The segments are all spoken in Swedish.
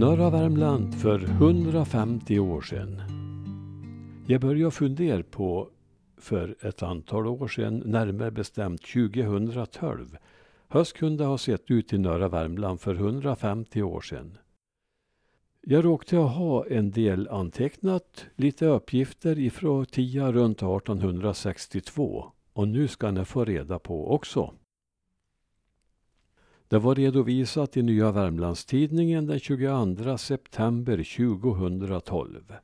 Norra Värmland för 150 år sedan. Jag började fundera på för ett antal år sedan, närmare bestämt 2012. Höst kunde ha sett ut i norra Värmland för 150 år sedan. Jag råkade ha en del antecknat, lite uppgifter ifrån tiden runt 1862 och nu ska ni få reda på också. Det var redovisat i Nya Värmlandstidningen den 22 september 2012.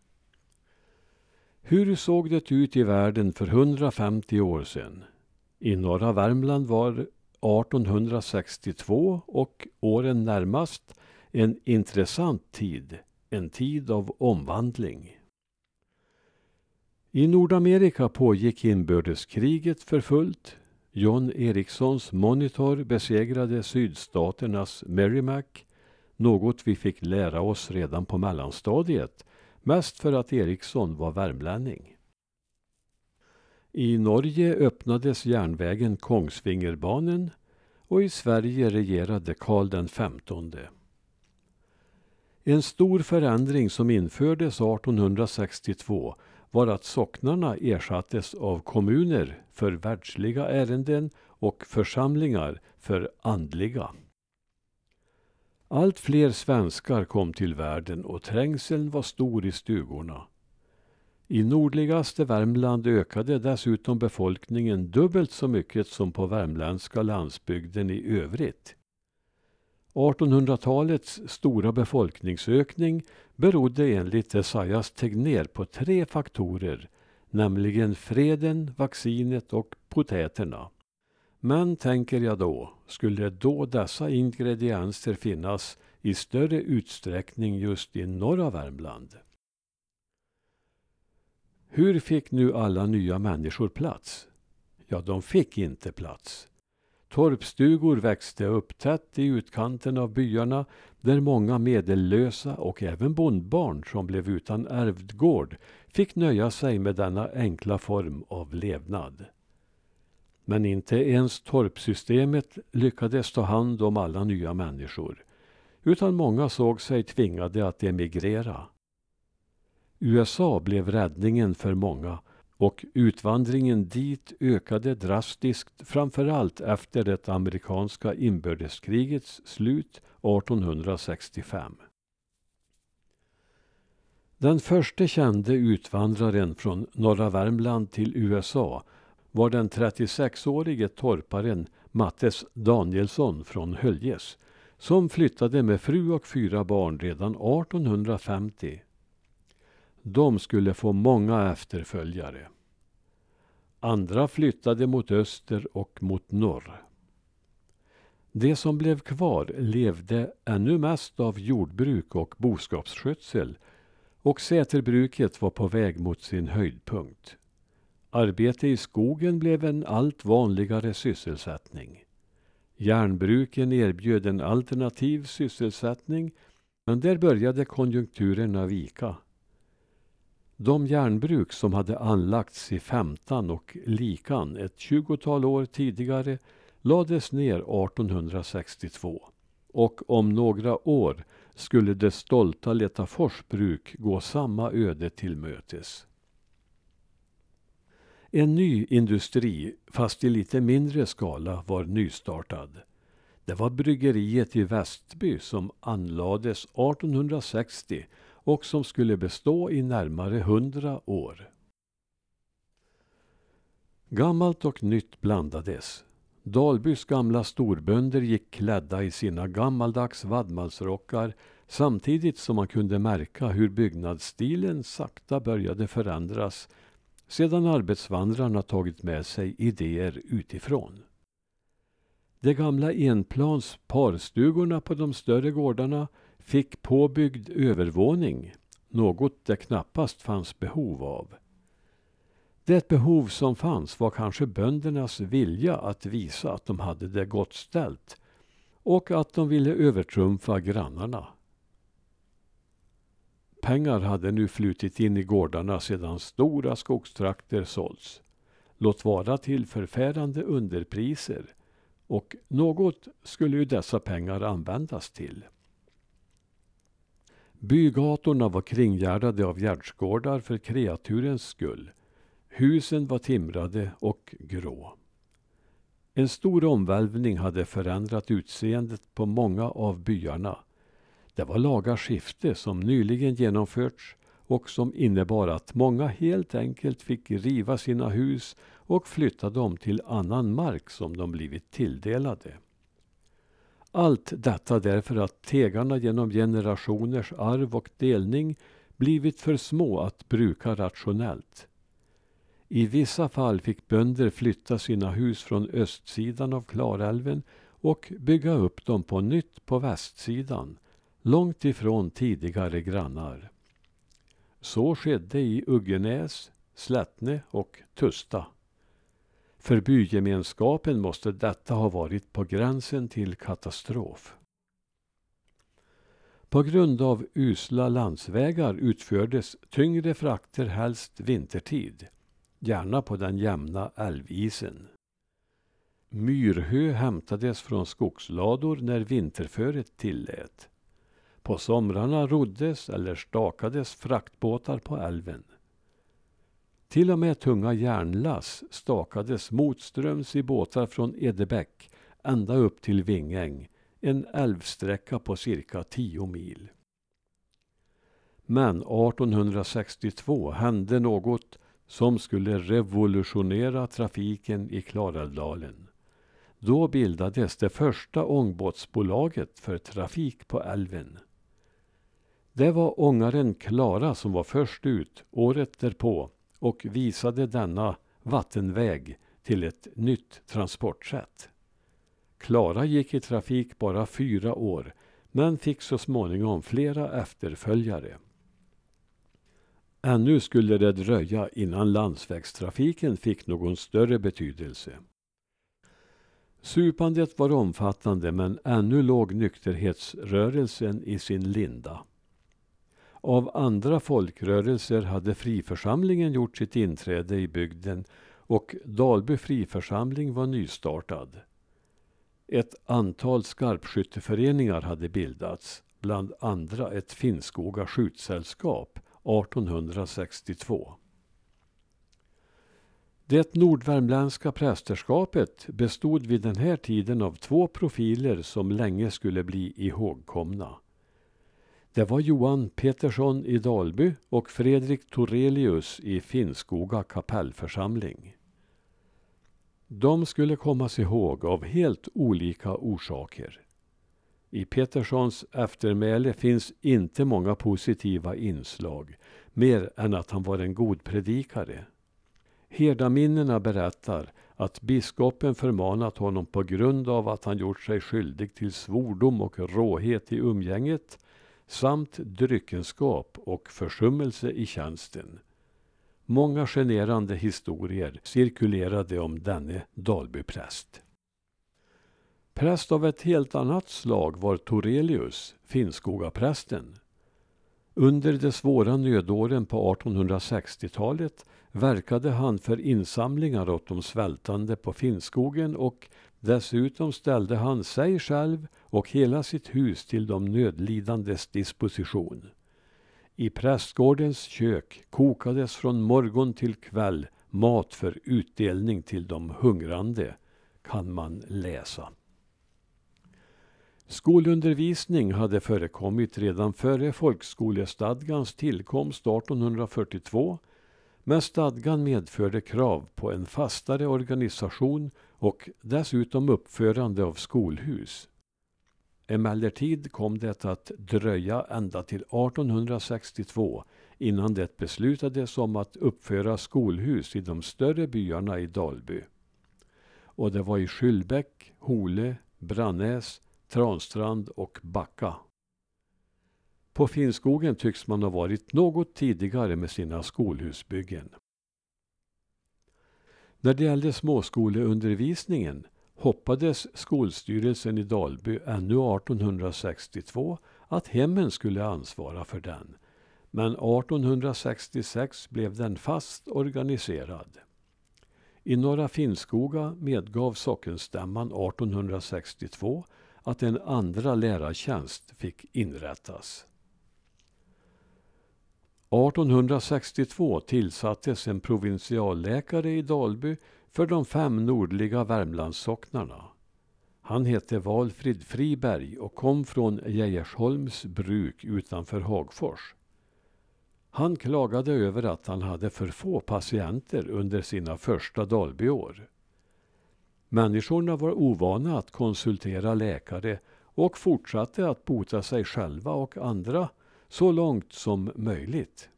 Hur såg det ut i världen för 150 år sedan? I norra Värmland var 1862 och åren närmast en intressant tid, en tid av omvandling. I Nordamerika pågick inbördeskriget för fullt. John Ericssons Monitor besegrade sydstaternas Merrimack, något vi fick lära oss redan på mellanstadiet, mest för att Ericsson var värmlänning. I Norge öppnades järnvägen Kongsvingerbanen och i Sverige regerade Karl den femtonde. En stor förändring som infördes 1862 var att socknarna ersattes av kommuner för världsliga ärenden och församlingar för andliga. Allt fler svenskar kom till världen och trängseln var stor i stugorna. I nordligaste Värmland ökade dessutom befolkningen dubbelt så mycket som på värmländska landsbygden i övrigt. 1800-talets stora befolkningsökning berodde enligt Esaias Tegnér på tre faktorer, nämligen freden, vaccinet och potäterna. Men, tänker jag då, skulle då dessa ingredienser finnas i större utsträckning just i norra Värmland? Hur fick nu alla nya människor plats? Ja, de fick inte plats. Torpstugor växte upp tätt i utkanten av byarna där många medellösa och även bondbarn som blev utan ärvd gård fick nöja sig med denna enkla form av levnad. Men inte ens torpsystemet lyckades ta hand om alla nya människor utan många såg sig tvingade att emigrera. USA blev räddningen för många och utvandringen dit ökade drastiskt framförallt efter det amerikanska inbördeskrigets slut 1865. Den första kände utvandraren från norra Värmland till USA var den 36-årige torparen Mattes Danielsson från Höljes som flyttade med fru och fyra barn redan 1850 de skulle få många efterföljare. Andra flyttade mot öster och mot norr. De som blev kvar levde ännu mest av jordbruk och boskapsskötsel och Säterbruket var på väg mot sin höjdpunkt. Arbete i skogen blev en allt vanligare sysselsättning. Järnbruken erbjöd en alternativ sysselsättning men där började konjunkturerna vika. De järnbruk som hade anlagts i Femtan och Likan ett tjugotal år tidigare lades ner 1862 och om några år skulle det stolta Letafors bruk gå samma öde till mötes. En ny industri, fast i lite mindre skala, var nystartad. Det var bryggeriet i Västby som anlades 1860 och som skulle bestå i närmare hundra år. Gammalt och nytt blandades. Dalbys gamla storbönder gick klädda i sina gammaldags vadmalsrockar samtidigt som man kunde märka hur byggnadsstilen sakta började förändras sedan arbetsvandrarna tagit med sig idéer utifrån. De gamla enplans parstugorna på de större gårdarna fick påbyggd övervåning, något det knappast fanns behov av. Det behov som fanns var kanske böndernas vilja att visa att de hade det gott ställt och att de ville övertrumfa grannarna. Pengar hade nu flutit in i gårdarna sedan stora skogstrakter sålts. Låt vara till förfärande underpriser. Och något skulle ju dessa pengar användas till. Bygatorna var kringgärdade av gärdsgårdar för kreaturens skull. Husen var timrade och grå. En stor omvälvning hade förändrat utseendet på många av byarna. Det var laga skifte som nyligen genomförts och som innebar att många helt enkelt fick riva sina hus och flytta dem till annan mark som de blivit tilldelade. Allt detta därför att tegarna genom generationers arv och delning blivit för små att bruka rationellt. I vissa fall fick bönder flytta sina hus från östsidan av Klarälven och bygga upp dem på nytt på västsidan, långt ifrån tidigare grannar. Så skedde i Uggenäs, Slättne och Tusta. För bygemenskapen måste detta ha varit på gränsen till katastrof. På grund av usla landsvägar utfördes tyngre frakter helst vintertid, gärna på den jämna älvisen. Myrhö hämtades från skogslador när vinterföret tillät. På somrarna roddes eller stakades fraktbåtar på älven. Till och med tunga järnlass stakades motströms i båtar från Edebäck ända upp till Vingäng, en älvsträcka på cirka tio mil. Men 1862 hände något som skulle revolutionera trafiken i Klarälvdalen. Då bildades det första ångbåtsbolaget för trafik på älven. Det var ångaren Klara som var först ut året därpå och visade denna vattenväg till ett nytt transportsätt. Klara gick i trafik bara fyra år men fick så småningom flera efterföljare. Ännu skulle det dröja innan landsvägstrafiken fick någon större betydelse. Supandet var omfattande men ännu låg nykterhetsrörelsen i sin linda. Av andra folkrörelser hade friförsamlingen gjort sitt inträde i bygden och Dalby friförsamling var nystartad. Ett antal skarpskytteföreningar hade bildats, bland andra ett Finnskoga skjutsällskap 1862. Det nordvärmländska prästerskapet bestod vid den här tiden av två profiler som länge skulle bli ihågkomna. Det var Johan Petersson i Dalby och Fredrik Torelius i Finnskoga kapellförsamling. De skulle kommas ihåg av helt olika orsaker. I Peterssons eftermäle finns inte många positiva inslag, mer än att han var en god predikare. Herdaminnena berättar att biskopen förmanat honom på grund av att han gjort sig skyldig till svordom och råhet i umgänget samt dryckenskap och försummelse i tjänsten. Många generande historier cirkulerade om denne Dalbypräst. Präst av ett helt annat slag var Torelius, Finnskogaprästen. Under de svåra nödåren på 1860-talet verkade han för insamlingar åt de svältande på Finnskogen och dessutom ställde han sig själv och hela sitt hus till de nödlidandes disposition. I prästgårdens kök kokades från morgon till kväll mat för utdelning till de hungrande, kan man läsa. Skolundervisning hade förekommit redan före folkskolestadgans tillkomst 1842 men stadgan medförde krav på en fastare organisation och dessutom uppförande av skolhus. Emellertid kom det att dröja ända till 1862 innan det beslutades om att uppföra skolhus i de större byarna i Dalby. Och det var i Skyllbäck, Hole, Brannäs, Transtrand och Backa. På Finnskogen tycks man ha varit något tidigare med sina skolhusbyggen. När det gällde småskoleundervisningen hoppades skolstyrelsen i Dalby ännu 1862 att hemmen skulle ansvara för den. Men 1866 blev den fast organiserad. I Norra Finnskoga medgav sockenstämman 1862 att en andra lärartjänst fick inrättas. 1862 tillsattes en provinsialläkare i Dalby för de fem nordliga Värmlandssocknarna. Han hette Valfrid Friberg och kom från Geijersholms bruk utanför Hagfors. Han klagade över att han hade för få patienter under sina första Dalbyår. Människorna var ovana att konsultera läkare och fortsatte att bota sig själva och andra så långt som möjligt.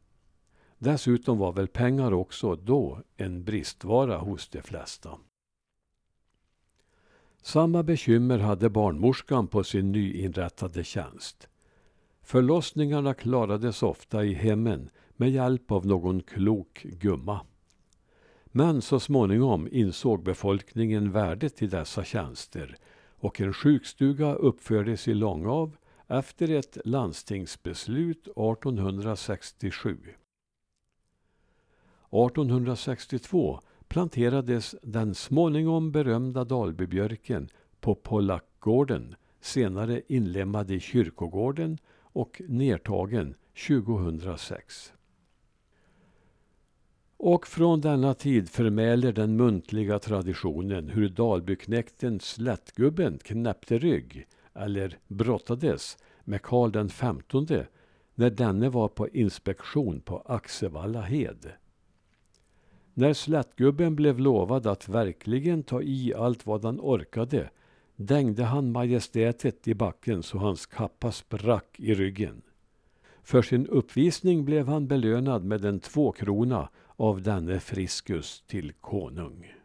Dessutom var väl pengar också då en bristvara hos de flesta. Samma bekymmer hade barnmorskan på sin nyinrättade tjänst. Förlossningarna klarades ofta i hemmen med hjälp av någon klok gumma. Men så småningom insåg befolkningen värdet i dessa tjänster och en sjukstuga uppfördes i Långav efter ett landstingsbeslut 1867. 1862 planterades den småningom berömda Dalbybjörken på Pollackgården, senare inlemmad i kyrkogården och nertagen 2006. Och från denna tid förmäler den muntliga traditionen hur dalbyknekten Slättgubben knäppte rygg, eller brottades, med Karl den femtonde när denne var på inspektion på Axevalla hed. När slättgubben blev lovad att verkligen ta i allt vad han orkade dängde han majestätet i backen så hans kappa sprack i ryggen. För sin uppvisning blev han belönad med en tvåkrona av denne Friskus till konung.